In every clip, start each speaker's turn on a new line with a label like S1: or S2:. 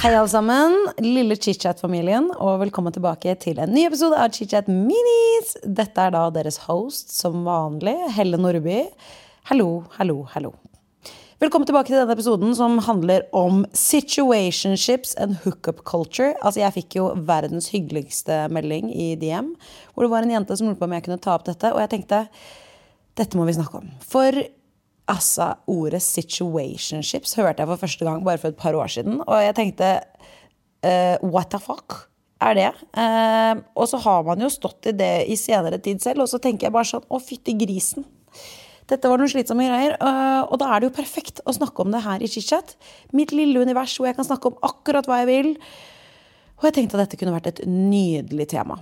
S1: Hei, alle sammen. Lille chitchat-familien, og velkommen tilbake til en ny episode av Chitchat Minis. Dette er da deres host som vanlig, Helle Nordby. Hallo, hallo, hallo. Velkommen tilbake til denne episoden som handler om situationships and hookup culture. Altså, jeg fikk jo verdens hyggeligste melding i DM, hvor det var en jente som lurte på om jeg kunne ta opp dette, og jeg tenkte dette må vi snakke om. For Altså, ordet situationships hørte jeg for første gang bare for et par år siden, og jeg tenkte uh, what the fuck? Er det? Uh, og så har man jo stått i det i senere tid selv, og så tenker jeg bare sånn å, fytti grisen. Dette var noen slitsomme greier. Uh, og da er det jo perfekt å snakke om det her i chit-chat. Mitt lille univers hvor jeg kan snakke om akkurat hva jeg vil. Og jeg tenkte at dette kunne vært et nydelig tema.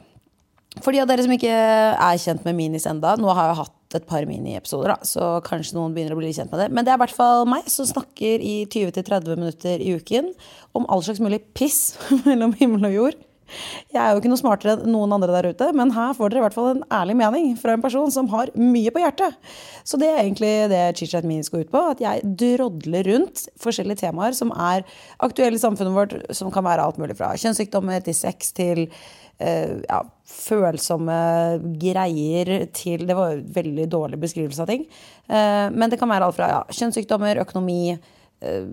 S1: For de av dere som ikke er kjent med minis enda, nå har jeg hatt et par miniepisoder, så kanskje noen begynner å bli kjent med det. Men det er i hvert fall meg som snakker i 20-30 minutter i uken om all slags mulig piss mellom himmel og jord. Jeg er jo ikke noe smartere enn noen andre der ute, men her får dere i hvert fall en ærlig mening fra en person som har mye på hjertet. Så det er egentlig det Chit-Chat Minis går ut på. At jeg drodler rundt forskjellige temaer som er aktuelle i samfunnet vårt, som kan være alt mulig fra kjønnssykdommer til sex til uh, ja, følsomme greier til Det var en veldig dårlig beskrivelse av ting. Uh, men det kan være alt fra ja, kjønnssykdommer, økonomi, uh,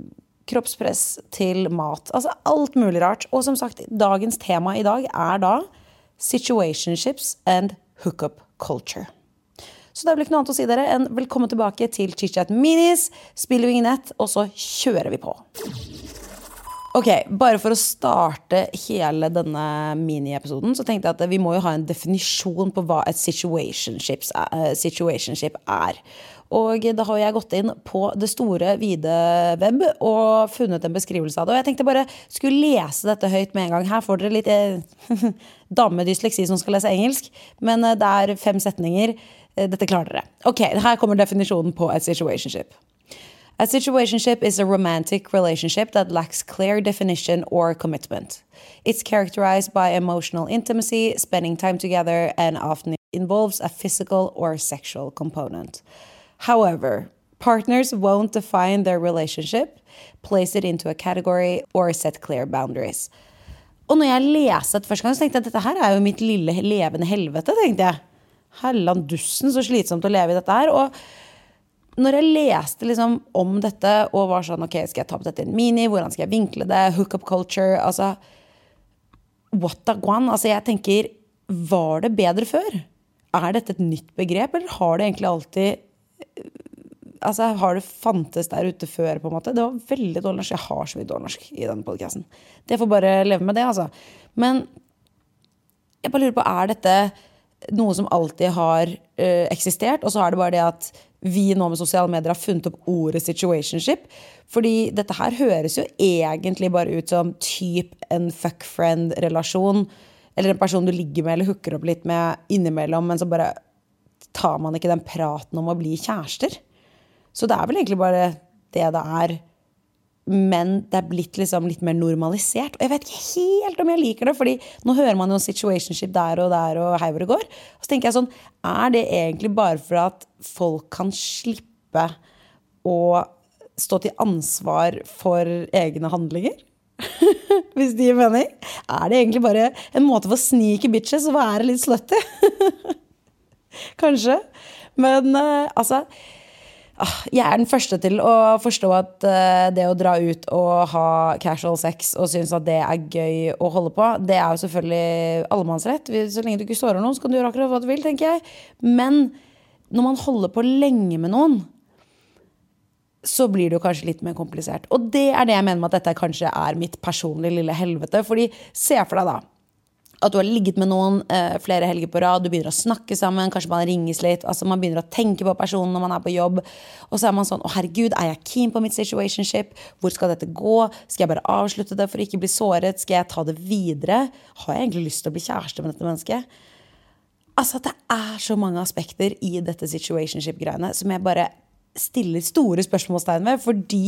S1: kroppspress til mat. Altså alt mulig rart. Og som sagt, dagens tema i dag er da situationships and hookup culture. Så det er vel ikke noe annet å si dere enn velkommen tilbake til Chitchat Minis. Spiller vi ingen nett, og så kjører vi på. Ok, Bare for å starte hele denne miniepisoden, så tenkte jeg at vi må jo ha en definisjon på hva et situationship er. Og da har jeg gått inn på det store, vide web og funnet en beskrivelse av det. Og jeg tenkte bare skulle lese dette høyt med en gang. Her får dere litt eh, dame dysleksi som skal lese engelsk. Men eh, det er fem setninger. Eh, dette klarer dere. Ok, Her kommer definisjonen på et situationship. A situationship is a romantic relationship that lacks clear definition or commitment. It's characterized by emotional intimacy, spending time together, and often involves a physical or sexual component. However, partners won't define their relationship, place it into a category, or set clear boundaries. Og når jeg leste det første gang, så tenkte jeg at dette her er jo mitt lille levende helvete. tenkte jeg. Helland dussen, så slitsomt å leve i dette her. Og når jeg leste liksom om dette og var sånn Ok, skal jeg ta opp dette i en mini? Hvordan skal jeg vinkle det? Hookup culture? Altså What the guan? Altså, jeg tenker Var det bedre før? Er dette et nytt begrep, eller har det egentlig alltid Altså, Har det fantes der ute før? på en måte? Det var veldig dårlig norsk. Jeg har så mye dårlig norsk i denne podkasten. Det får bare leve med det, altså. Men jeg bare lurer på, er dette noe som alltid har uh, eksistert, og så er det bare det at vi nå med sosiale medier har funnet opp ordet situationship. Fordi dette her høres jo egentlig bare ut som typ en fuck friend-relasjon. Eller en person du ligger med eller hooker opp litt med innimellom, men så bare tar man ikke den praten om å bli kjærester. Så det er vel egentlig bare det det er men det er blitt liksom litt mer normalisert. Og jeg vet ikke helt om jeg liker det, fordi nå hører man jo situationship der og der og hei hvor det går. Og så tenker jeg sånn, er det egentlig bare for at folk kan slippe å stå til ansvar for egne handlinger? Hvis de gir mening? Er det egentlig bare en måte for sneaky bitches å være litt slutty? Kanskje. Men uh, altså jeg er den første til å forstå at uh, det å dra ut og ha casual sex og synes at det er gøy å holde på, det er jo selvfølgelig allemannsrett. Så lenge du ikke sårer noen, så kan du gjøre akkurat hva du vil, tenker jeg. Men når man holder på lenge med noen, så blir det jo kanskje litt mer komplisert. Og det er det jeg mener med at dette kanskje er mitt personlige lille helvete. Fordi se for deg da at du har ligget med noen eh, flere helger på rad, du begynner å snakke sammen, kanskje man ringes litt. altså Man begynner å tenke på personen når man er på jobb. Og så er man sånn Å, herregud, er jeg keen på mitt situationship? Hvor skal dette gå? Skal jeg bare avslutte det for å ikke bli såret? Skal jeg ta det videre? Har jeg egentlig lyst til å bli kjæreste med dette mennesket? Altså, det er så mange aspekter i dette situationship-greiene som jeg bare stiller store spørsmålstegn ved, fordi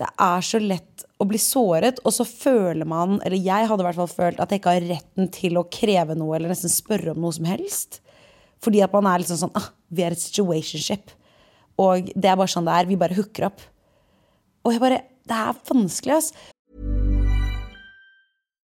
S1: det er så lett å bli såret, og så føler man, eller jeg hadde i hvert fall følt, at jeg ikke har retten til å kreve noe eller nesten spørre om noe som helst. Fordi at man er liksom sånn ah, Vi er et situationship. Og det er bare sånn det er. Vi bare hooker opp. Og jeg bare Det er vanskelig, ass.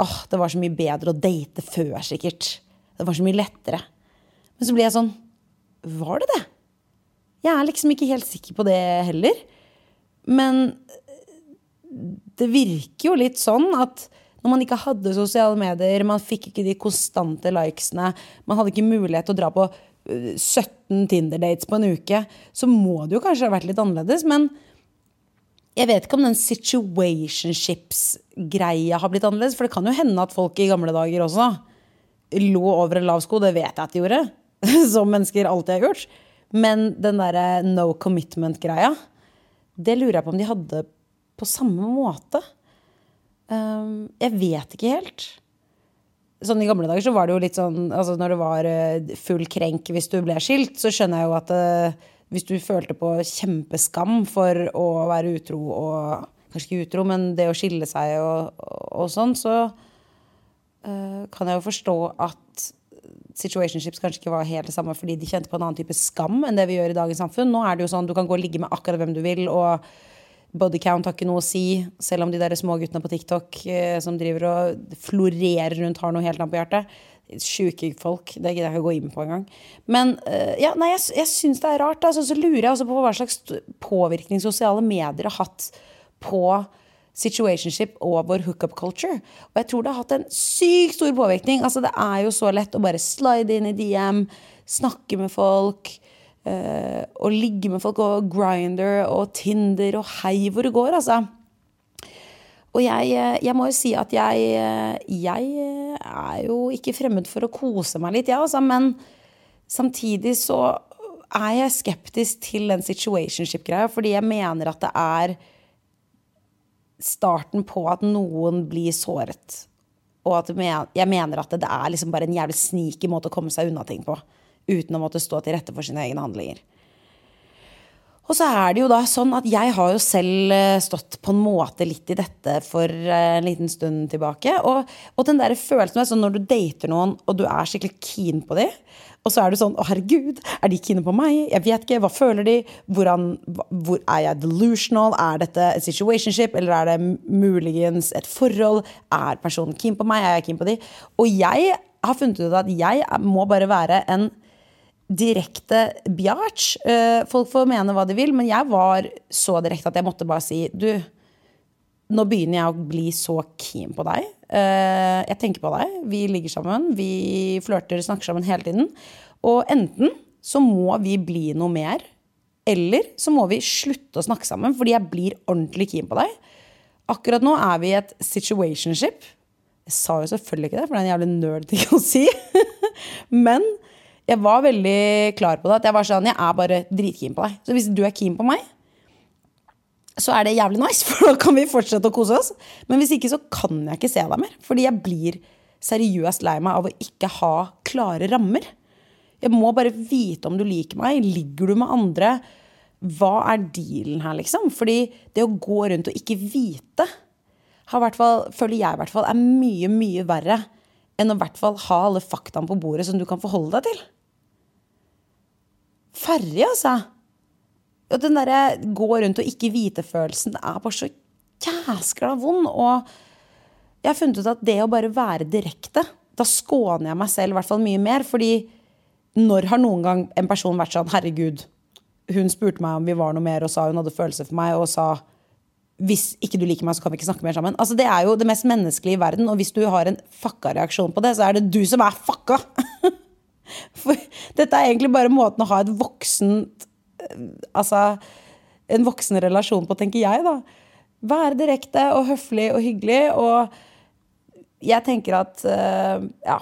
S1: åh, det var så mye bedre å date før, sikkert. Det var så mye lettere. Men så blir jeg sånn Var det det? Jeg er liksom ikke helt sikker på det heller. Men det virker jo litt sånn at når man ikke hadde sosiale medier, man fikk ikke de konstante likesene, man hadde ikke mulighet til å dra på 17 Tinder-dates på en uke, så må det jo kanskje ha vært litt annerledes. Men jeg vet ikke om den situationships-greia har blitt annerledes. For det kan jo hende at folk i gamle dager også lå over en lav sko. Det vet jeg at de gjorde. Som mennesker alltid har gjort. Men den derre no commitment-greia, det lurer jeg på om de hadde på samme måte. Um, jeg vet ikke helt. Sånn I gamle dager så var det jo litt sånn altså Når det var uh, full krenk hvis du ble skilt, så skjønner jeg jo at uh, hvis du følte på kjempeskam for å være utro og Kanskje ikke utro, men det å skille seg og, og sånn, så uh, kan jeg jo forstå at situationships kanskje ikke var helt det samme fordi de kjente på en annen type skam enn det vi gjør i dagens samfunn. Nå er det jo sånn du kan gå og ligge med akkurat hvem du vil, og bodycount har ikke noe å si. Selv om de der små guttene på TikTok uh, som driver og florerer rundt, har noe helt annet på hjertet sjuke folk. Det gidder jeg ikke gå inn på engang. Men uh, ja, nei, jeg, jeg syns det er rart. Altså, så lurer jeg også på hva slags påvirkning sosiale medier har hatt på situationship og vår hookup culture. Og jeg tror det har hatt en sykt stor påvirkning. Altså, det er jo så lett å bare slide inn i DM, snakke med folk. Uh, og ligge med folk og Grinder og Tinder og hei hvor det går, altså. Og jeg, eh, jeg, må jo si at jeg, eh, jeg eh, er jo ikke fremmed for å kose meg litt, jeg, ja, altså. Men samtidig så er jeg skeptisk til den situationship-greia, fordi jeg mener at det er starten på at noen blir såret. Og at jeg mener at det er liksom bare en jævlig sneaky måte å komme seg unna ting på. Uten å måtte stå til rette for sine egne handlinger. Og så er det jo da sånn at jeg har jo selv eh, stått på en måte litt i dette for eh, en liten stund tilbake. Og, og den der følelsen er sånn når du dater noen, og du er skikkelig keen på dem, og så er du sånn Å, herregud, er de kine på meg? Jeg vet ikke. Hva føler de? Hvordan, hvor, er jeg delusional? Er dette et situationship, eller er det muligens et forhold? Er personen keen på meg? Er jeg keen på de? Og jeg har funnet ut at jeg må bare være en direkte bjart. Eh, folk får mene hva de vil, men jeg var så direkte at jeg måtte bare si Du, nå begynner jeg å bli så keen på deg. Eh, jeg tenker på deg. Vi ligger sammen. Vi flørter, snakker sammen hele tiden. Og enten så må vi bli noe mer, eller så må vi slutte å snakke sammen fordi jeg blir ordentlig keen på deg. Akkurat nå er vi i et situationship. Jeg sa jo selvfølgelig ikke det, for det er en jævlig nerd ting å si. Men jeg var veldig klar på det. At jeg var sånn, jeg er bare dritkeen på deg. Så hvis du er keen på meg, så er det jævlig nice, for da kan vi fortsette å kose oss. Men hvis ikke, så kan jeg ikke se deg mer. Fordi jeg blir seriøst lei meg av å ikke ha klare rammer. Jeg må bare vite om du liker meg. Ligger du med andre? Hva er dealen her, liksom? Fordi det å gå rundt og ikke vite, har hvert fall, føler jeg i hvert fall, er mye, mye verre enn å hvert fall ha alle faktaene på bordet som du kan forholde deg til. Ferdig, altså. og den derre gå rundt og ikke vite-følelsen er bare så jæskla vond. Og jeg har funnet ut at det å bare være direkte, da skåner jeg meg selv i hvert fall mye mer. Fordi når har noen gang en person vært sånn Herregud, hun spurte meg om vi var noe mer og sa hun hadde følelser for meg, og sa hvis ikke du liker meg, så kan vi ikke snakke mer sammen. Altså Det er jo det mest menneskelige i verden, og hvis du har en fucka reaksjon på det, så er det du som er fucka! For dette er egentlig bare måten å ha et voksent Altså en voksen relasjon på, tenker jeg, da. Være direkte og høflig og hyggelig. Og jeg tenker at uh, ja.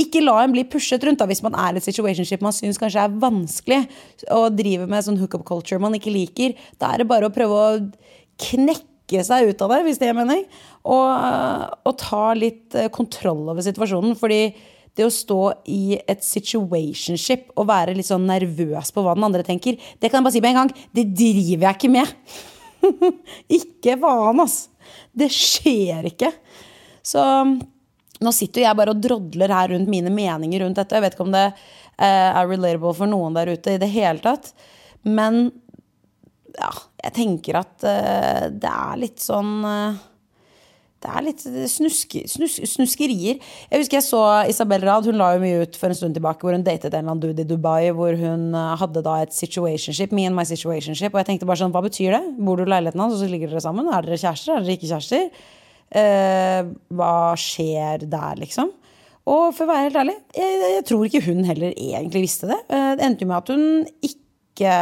S1: Ikke la en bli pushet rundt da, hvis man er i et situationship man syns kanskje er vanskelig, og driver med sånn hookup culture man ikke liker. Da er det bare å prøve å knekke seg ut av det, hvis det er mening. Og, og ta litt uh, kontroll over situasjonen. fordi det å stå i et situationship og være litt sånn nervøs på hva den andre tenker, det kan jeg bare si med en gang. Det driver jeg ikke med. ikke faen, ass. Det skjer ikke. Så nå sitter jeg bare og drodler her rundt mine meninger rundt dette. Jeg vet ikke om det eh, er relatable for noen der ute i det hele tatt. Men ja, jeg tenker at uh, det er litt sånn uh, det er litt snuske, snus, snuskerier. Jeg husker jeg så Isabel Rad. Hun la jo mye ut for en stund tilbake hvor hun datet en eller annen dude i Dubai. Hvor hun eh, hadde da et situationship. Me and my situationship. Og jeg tenkte bare sånn, hva betyr det? Bor du i leiligheten hans, og så ligger dere sammen? Er dere kjærester? Er dere ikke kjærester? Eh, hva skjer der, liksom? Og for å være helt ærlig, jeg, jeg tror ikke hun heller egentlig visste det. Eh, det endte jo med at hun ikke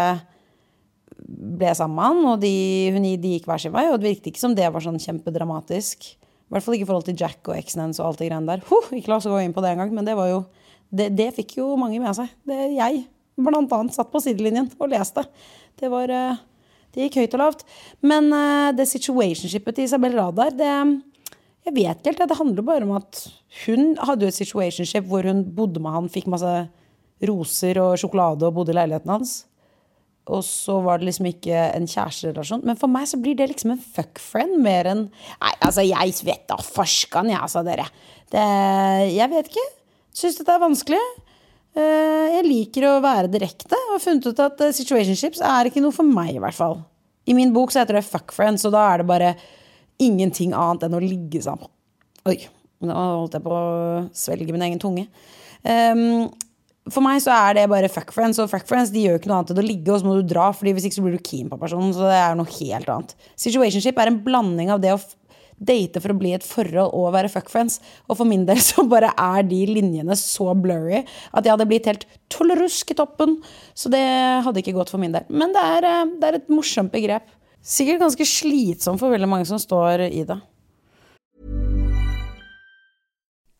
S1: ble sammen og de, hun, de gikk hver sin vei. Og det virket ikke som det var sånn kjempedramatisk. I hvert fall ikke i forhold til Jack og eksen hennes og alt det greiene der. Huh, ikke la oss gå inn på det engang, men det var jo det, det, fikk jo mange med seg. Det, jeg blant annet satt på sidelinjen og leste. Det var eh, Det gikk høyt og lavt. Men uh, det situationshipet til Isabel Radar, det Jeg vet ikke helt. Det handler bare om at hun hadde jo et situationship hvor hun bodde med han, fikk masse roser og sjokolade og bodde i leiligheten hans og så var det liksom ikke en kjæresterelasjon. Men for meg så blir det liksom en fuckfriend mer enn Nei, altså, jeg vet da farskan, jeg, altså, dere. Det, jeg vet ikke. Syns dette er vanskelig. Eh, jeg liker å være direkte og har funnet ut at eh, situationships er ikke noe for meg, i hvert fall. I min bok så heter det fuckfriends, og da er det bare ingenting annet enn å ligge sammen. Oi, nå holdt jeg på å svelge min egen tunge. Um, for meg så er det bare fuck friends, og fuck friends de gjør ikke noe annet enn å ligge, og så må du dra, fordi hvis ikke så blir du keen på personen. Så det er noe helt annet. Situationship er en blanding av det å date for å bli et forhold og være fuck friends. Og for min del så bare er de linjene så blurry at jeg hadde blitt helt tullerusk i toppen. Så det hadde ikke gått for min del. Men det er, eh, det er et morsomt begrep. Sikkert ganske slitsomt for veldig mange som står i det.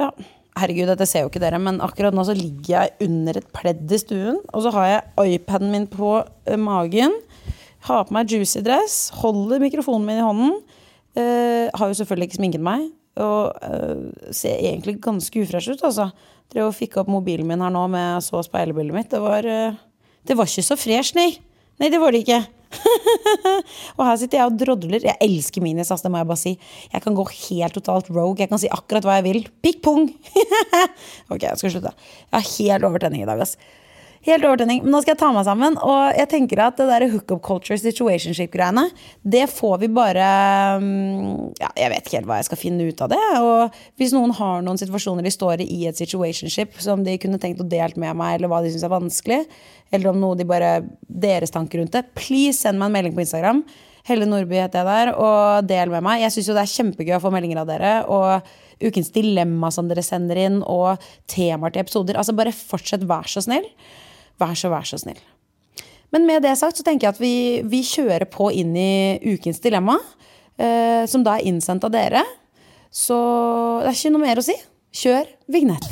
S1: Ja, herregud, dette ser jo ikke dere, men akkurat nå så ligger jeg under et pledd i stuen, og så har jeg iPaden min på eh, magen, har på meg juicy dress, holder mikrofonen min i hånden, Uh, har jo selvfølgelig ikke sminket meg, og uh, ser egentlig ganske ufresh ut, altså. Drev og fikk opp mobilen min her nå med så speilbildet mitt. Det var, uh, det var ikke så fresh, nei. Nei, det var det ikke. og her sitter jeg og drodler. Jeg elsker minis, det må jeg bare si. Jeg kan gå helt totalt rogue. Jeg kan si akkurat hva jeg vil. Pikk pung! ok, jeg skal slutte. Jeg har helt overtenning i dag, ass. Helt overtenning. Men nå skal jeg ta meg sammen. Og jeg tenker at det der hookup culture situationship-greiene, det får vi bare mm, Ja, jeg vet ikke helt hva jeg skal finne ut av det. Og hvis noen har noen situasjoner de står i i et situationship som de kunne tenkt å delt med meg, eller hva de syns er vanskelig, eller om noe de bare Deres tanker rundt det, please send meg en melding på Instagram. Helle Nordby heter jeg der, og del med meg. Jeg syns jo det er kjempegøy å få meldinger av dere. Og ukens dilemma som dere sender inn, og temaer til episoder. Altså Bare fortsett, vær så snill. Vær så, vær så snill. Men med det sagt så tenker jeg at vi, vi kjører på inn i ukens dilemma, eh, som da er innsendt av dere. Så det er ikke noe mer å si. Kjør vignett.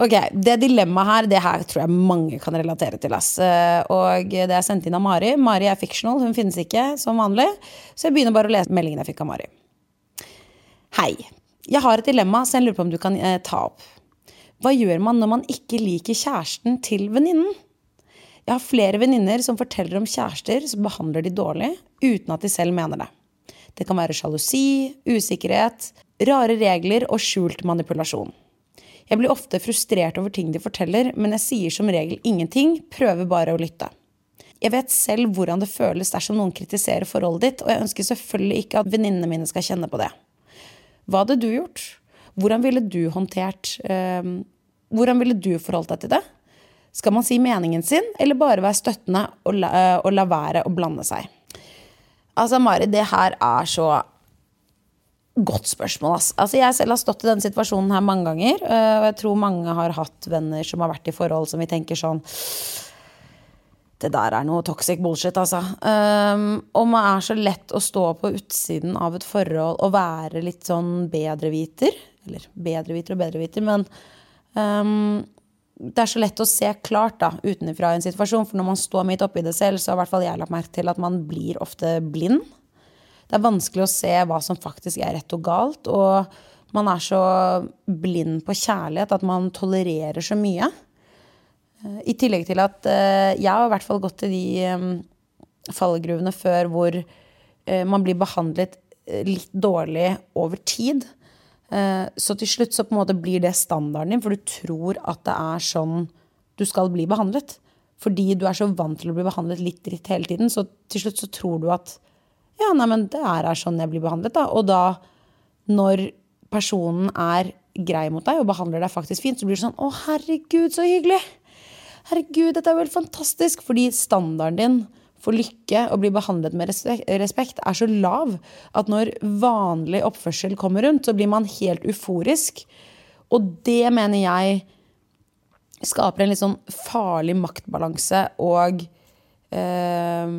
S1: Ok, Det dilemmaet her det her tror jeg mange kan relatere til. Ass. Eh, og det er sendt inn av Mari. Mari er fictional, hun finnes ikke som vanlig. Så jeg begynner bare å lese meldingen jeg fikk av Mari. Hei. Jeg har et dilemma, så jeg lurer på om du kan eh, ta opp. Hva gjør man når man ikke liker kjæresten til venninnen? Jeg har flere venninner som forteller om kjærester som behandler de dårlig, uten at de selv mener det. Det kan være sjalusi, usikkerhet, rare regler og skjult manipulasjon. Jeg blir ofte frustrert over ting de forteller, men jeg sier som regel ingenting, prøver bare å lytte. Jeg vet selv hvordan det føles dersom noen kritiserer forholdet ditt, og jeg ønsker selvfølgelig ikke at venninnene mine skal kjenne på det. Hva hadde du gjort? Hvordan ville du håndtert eh, Hvordan ville du forholdt deg til det? Skal man si meningen sin, eller bare være støttende og la, eh, og la være å blande seg? Altså, Mari, det her er så Godt spørsmål. ass. Altså, jeg selv har stått i denne situasjonen her mange ganger. øh, Og jeg tror mange har hatt venner som har vært i forhold som vi tenker sånn Det der er noe toxic bullshit, altså. Um, og man er så lett å stå på utsiden av et forhold og være litt sånn bedreviter. Eller bedreviter og bedreviter, men um, det er så lett å se klart da, utenfra en situasjon. For når man står midt oppi det selv, så har i hvert fall jeg lagt merke til at man blir ofte blind. Det er vanskelig å se hva som faktisk er rett og galt. Og man er så blind på kjærlighet at man tolererer så mye. Eh, I tillegg til at eh, jeg har i hvert fall gått til de eh, fallgruvene før hvor man blir behandlet litt dårlig over tid. Så til slutt så på en måte blir det standarden din, for du tror at det er sånn du skal bli behandlet. Fordi du er så vant til å bli behandlet litt dritt hele tiden, så til slutt så tror du at ja, nei, men det er sånn jeg blir behandlet, da. Og da, når personen er grei mot deg og behandler deg faktisk fint, så blir du sånn Å, herregud, så hyggelig! Herregud, dette er jo helt fantastisk! Fordi standarden din for lykke og bli behandlet med respekt er så lav at når vanlig oppførsel kommer rundt, så blir man helt euforisk. Og det mener jeg skaper en litt sånn farlig maktbalanse og eh,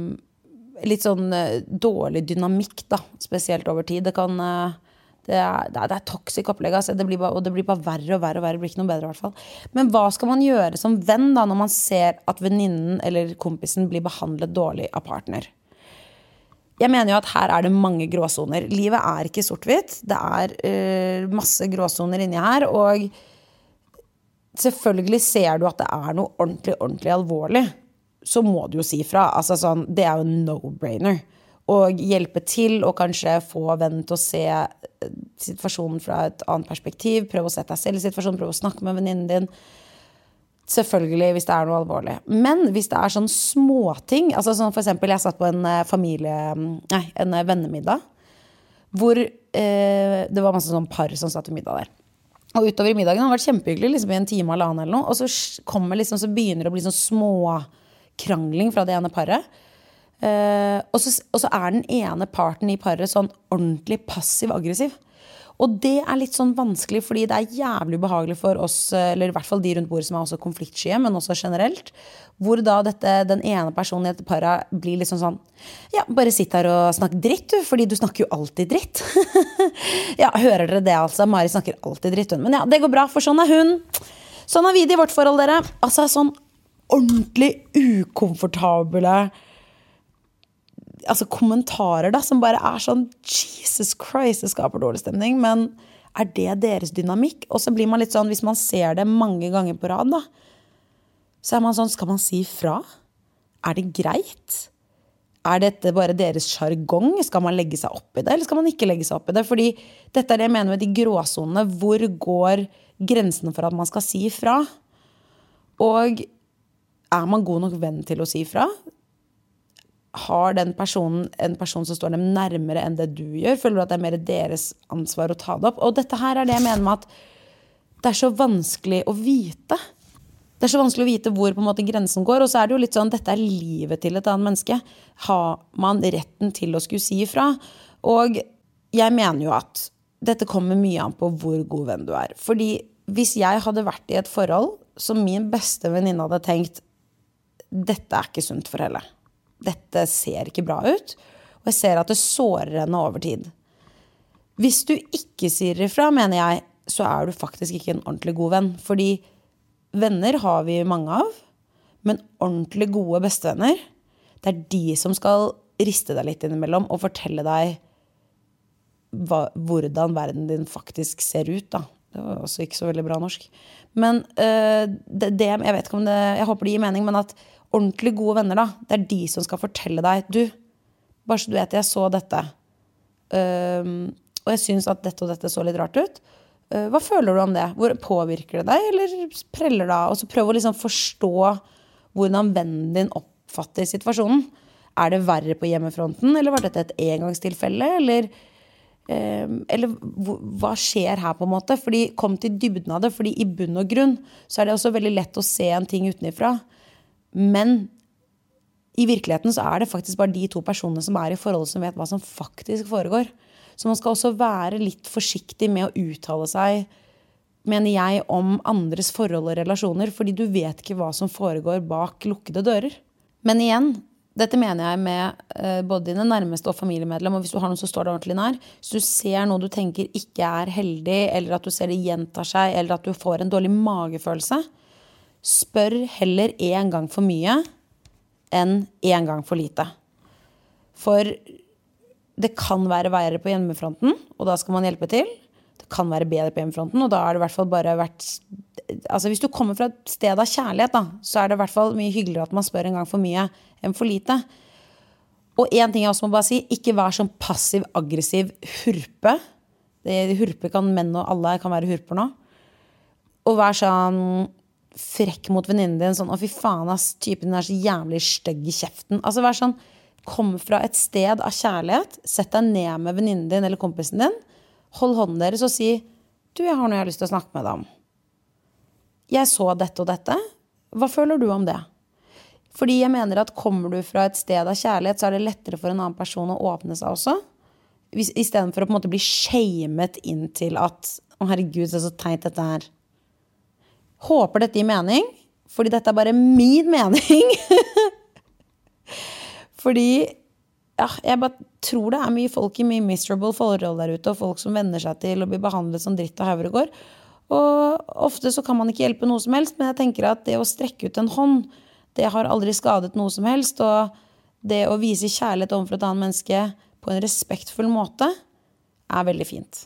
S1: litt sånn eh, dårlig dynamikk, da, spesielt over tid. Det kan eh, det er, det er, toxic opplegg, altså. det bare, og det blir bare verre og verre. og verre, det blir ikke noe bedre i hvert fall. Men hva skal man gjøre som venn da, når man ser at venninnen eller kompisen blir behandlet dårlig av partner? Jeg mener jo at her er det mange gråsoner. Livet er ikke sort-hvitt. Det er uh, masse gråsoner inni her. Og selvfølgelig ser du at det er noe ordentlig, ordentlig alvorlig så må du jo si fra. Altså sånn, det er jo no-brainer. Og hjelpe til og kanskje få vennen til å se eh, situasjonen fra et annet perspektiv. Prøve å sette deg selv i situasjonen, prøve å snakke med venninnen din. Selvfølgelig hvis det er noe alvorlig. Men hvis det er sånn småting altså sånn For eksempel, jeg satt på en eh, familie... Nei, en eh, vennemiddag. Hvor eh, det var masse sånn par som satt ved middag der. Og utover i middagen har vært kjempehyggelig liksom i en time eller annen eller noe. Og så, liksom, så begynner det å bli sånn små krangling fra det ene paret. Uh, og, så, og, så, er den ene parten i paret sånn ordentlig passiv-aggressiv. Og det er litt sånn vanskelig, fordi det er jævlig ubehagelig for oss, eller i hvert fall de rundt bordet som er også konfliktskye, men også generelt, hvor da dette, den ene personen i dette paret blir liksom sånn Ja, bare sitt her og snakk dritt, du, fordi du snakker jo alltid dritt. ja, hører dere det, altså? Mari snakker alltid dritt, hun. Men ja, det går bra, for sånn er hun. Sånn er vi det i vårt forhold, dere. Altså sånn ordentlig ukomfortable altså, kommentarer da, som bare er sånn Jesus Christ, det skaper dårlig stemning. Men er det deres dynamikk? Og så blir man litt sånn, hvis man ser det mange ganger på rad, da, så er man sånn Skal man si fra? Er det greit? Er dette bare deres sjargong? Skal man legge seg opp i det, eller skal man ikke legge seg opp i det? Fordi dette er det jeg mener med de gråsonene. Hvor går grensene for at man skal si fra? Og er man god nok venn til å si fra? Har den personen en person som står dem nærmere enn det du gjør? Føler du at det er mer deres ansvar å ta det opp? Og dette her er det jeg mener med at det er så vanskelig å vite. Det er så vanskelig å vite hvor på en måte grensen går. Og så er det jo litt sånn, dette er livet til et annet menneske. Har man retten til å skulle si ifra? Og jeg mener jo at dette kommer mye an på hvor god venn du er. Fordi hvis jeg hadde vært i et forhold som min beste venninne hadde tenkt dette er ikke sunt for henne dette ser ikke bra ut. Og jeg ser at det sårer henne over tid. Hvis du ikke sier ifra, mener jeg, så er du faktisk ikke en ordentlig god venn. Fordi venner har vi mange av, men ordentlig gode bestevenner, det er de som skal riste deg litt innimellom og fortelle deg hva, hvordan verden din faktisk ser ut, da. Det var også ikke så veldig bra norsk. Men øh, det, det, Jeg vet ikke om det Jeg håper det gir mening, men at ordentlig gode venner, da, det er de som skal fortelle deg Du, bare så du vet, jeg så dette. Um, og jeg syns at dette og dette så litt rart ut. Uh, hva føler du om det? Hvor Påvirker det deg, eller preller det av? Og så prøv å liksom forstå hvordan vennen din oppfatter situasjonen. Er det verre på hjemmefronten, eller var dette et engangstilfelle? Eller, eller hva skjer her, på en måte? Fordi Kom til dybden av det. fordi i bunn og grunn så er det også veldig lett å se en ting utenifra. Men i virkeligheten så er det faktisk bare de to personene som er i forholdet, som vet hva som faktisk foregår. Så man skal også være litt forsiktig med å uttale seg, mener jeg, om andres forhold og relasjoner. Fordi du vet ikke hva som foregår bak lukkede dører. Men igjen, dette mener jeg med uh, både dine nærmeste og familiemedlem. Og hvis du har noen som står deg ordentlig nær, hvis du ser noe du tenker ikke er heldig, eller at du ser det gjentar seg, eller at du får en dårlig magefølelse, Spør heller én gang for mye enn én gang for lite. For det kan være verre på hjemmefronten, og da skal man hjelpe til. Det kan være bedre på hjemmefronten, og da er det i hvert fall bare vært Altså Hvis du kommer fra et sted av kjærlighet, da, så er det i hvert fall mye hyggeligere at man spør en gang for mye enn for lite. Og én ting jeg også må bare si, ikke vær sånn passiv-aggressiv hurpe. Det, hurpe kan menn og alle kan være hurper nå. Og vær sånn frekk mot venninnen din. Sånn 'Å, fy faen, ass, typen din er så jævlig stygg i kjeften'. Altså vær sånn Kom fra et sted av kjærlighet. Sett deg ned med venninnen din eller kompisen din. Hold hånden deres og si 'Du, jeg har noe jeg har lyst til å snakke med deg om'. Jeg så dette og dette. Hva føler du om det? Fordi jeg mener at kommer du fra et sted av kjærlighet, så er det lettere for en annen person å åpne seg også. Istedenfor å på en måte bli shamet inn til at 'Å, herregud, er så teit dette her'. Håper dette gir mening, fordi dette er bare min mening. fordi ja, jeg bare tror det er mye folk i mye miserable forhold der ute, og folk som venner seg til å bli behandlet som dritt og hauregård. Og ofte så kan man ikke hjelpe noe som helst, men jeg tenker at det å strekke ut en hånd, det har aldri skadet noe som helst. Og det å vise kjærlighet overfor et annet menneske på en respektfull måte er veldig fint.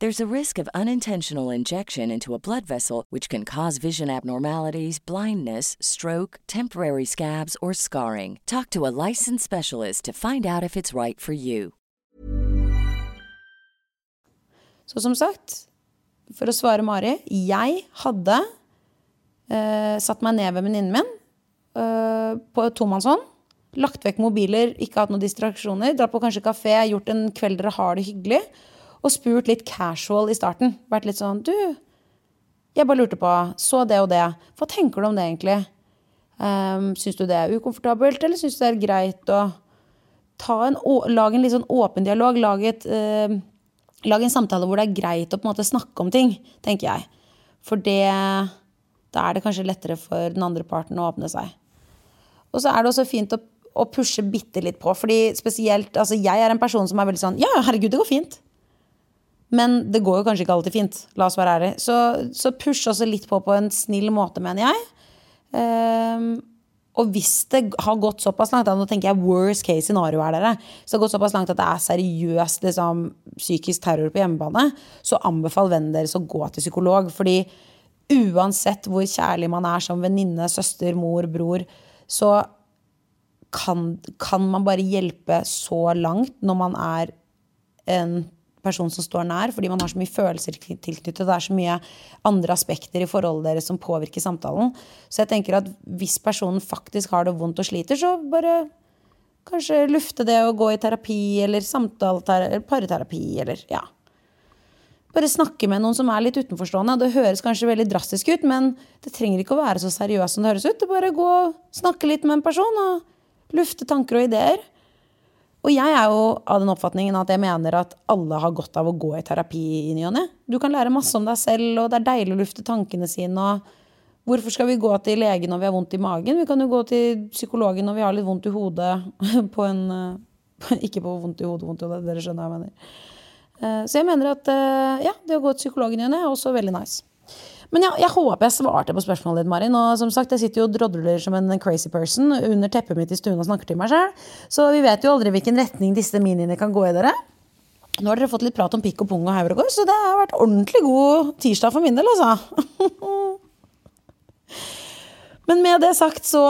S2: There's a risk of unintentional injection into a blood vessel, which can cause vision abnormalities, blindness, stroke, temporary scabs, or scarring. Talk to a licensed specialist to find out if it's right for you.
S1: Så som sagt, for å svare Mari, jeg hadde uh, satt meg ned ved venninnen min uh, på tomannshånd. Lagt vekk mobiler, ikke hatt noen distraksjoner. Dratt på kanskje kafé, gjort en kveld dere har det hyggelig. Og spurt litt casual i starten. Vært litt sånn Du, jeg bare lurte på. Så det og det. Hva tenker du om det egentlig? Um, syns du det er ukomfortabelt, eller syns du det er greit å en, Lag en litt sånn åpen dialog? Lag, et uh, Lag en samtale hvor det er greit å på en måte snakke om ting, tenker jeg. For det Da er det kanskje lettere for den andre parten å åpne seg. Og så er det også fint å, å pushe bitte litt på, fordi spesielt Altså, jeg er en person som er veldig sånn Ja, herregud, det går fint. Men det går jo kanskje ikke alltid fint. La oss være ærlige. Så, så push også litt på på en snill måte, mener jeg. Um, og hvis det har gått såpass langt, da, nå tenker jeg worst case scenario er dere, så det har gått såpass langt at det er seriøst liksom, psykisk terror på hjemmebane, så anbefal vennen deres å gå til psykolog. Fordi uansett hvor kjærlig man er som venninne, søster, mor, bror, så kan, kan man bare hjelpe så langt når man er en person som står nær, fordi man har så mye følelser tilknyttet. Det er så mye andre aspekter i forholdet deres som påvirker samtalen. Så jeg tenker at hvis personen faktisk har det vondt og sliter, så bare kanskje lufte det og gå i terapi eller samtaleterapi, parterapi eller ja. Bare snakke med noen som er litt utenforstående. Det høres kanskje veldig drastisk ut, men det trenger ikke å være så seriøst som det høres ut. Det bare gå og snakke litt med en person og lufte tanker og ideer. Og jeg er jo av den oppfatningen at jeg mener at alle har godt av å gå i terapi i ny og ne. Du kan lære masse om deg selv, og det er deilig å lufte tankene sine. og Hvorfor skal vi gå til legen når vi har vondt i magen? Vi kan jo gå til psykologen når vi har litt vondt i hodet. På en, ikke på vondt i hodet, vondt i hodet, dere skjønner hva jeg mener. Eh, så jeg mener at eh, ja, det å gå til psykologen i ny og ne er også veldig nice. Men ja, jeg håper jeg svarte på spørsmålet ditt, Marin. Og som sagt, jeg sitter jo og drodler som en crazy person under teppet mitt i stuen og snakker til meg sjøl. Så vi vet jo aldri hvilken retning disse miniene kan gå i, dere. Nå har dere fått litt prat om pikk og pung og hauger og går, så det har vært ordentlig god tirsdag for min del, altså. Men med det sagt så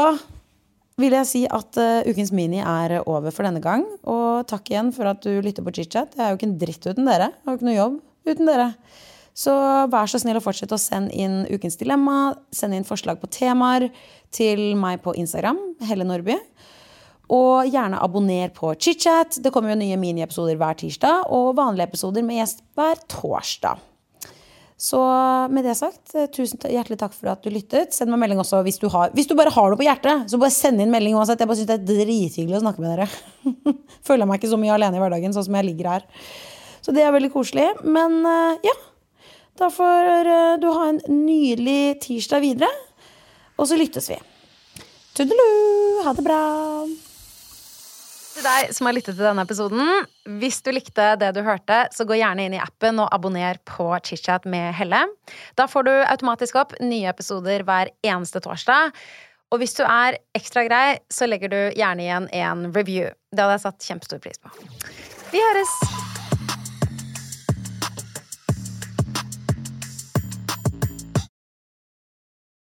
S1: vil jeg si at uh, ukens mini er over for denne gang. Og takk igjen for at du lytter på chit-chat. Jeg er jo ikke en dritt uten dere. Jeg har jo ikke noe jobb uten dere. Så vær så snill å fortsette å sende inn ukens dilemma. Send inn forslag på temaer til meg på Instagram, Helle Nordby. Og gjerne abonner på ChitChat. Det kommer jo nye miniepisoder hver tirsdag, og vanlige episoder med gjest hver torsdag. Så med det sagt, tusen hjertelig takk for at du lyttet. Send meg melding også hvis du, har, hvis du bare har noe på hjertet. Så bare send inn melding uansett. Jeg bare synes det er drithyggelig å snakke med dere. Føler meg ikke så mye alene i hverdagen, sånn som jeg ligger her. Så det er veldig koselig. Men eh, ja, da får eh, du ha en nydelig tirsdag videre. Og så lyttes vi. Tudelu! Ha det bra.
S3: Til deg som har lyttet til denne episoden, hvis du likte det du hørte, så gå gjerne inn i appen og abonner på ChitChat med Helle. Da får du automatisk opp nye episoder hver eneste torsdag. Og hvis du er ekstra grei, så legger du gjerne igjen en review. Det hadde jeg satt kjempestor pris på. Vi høres!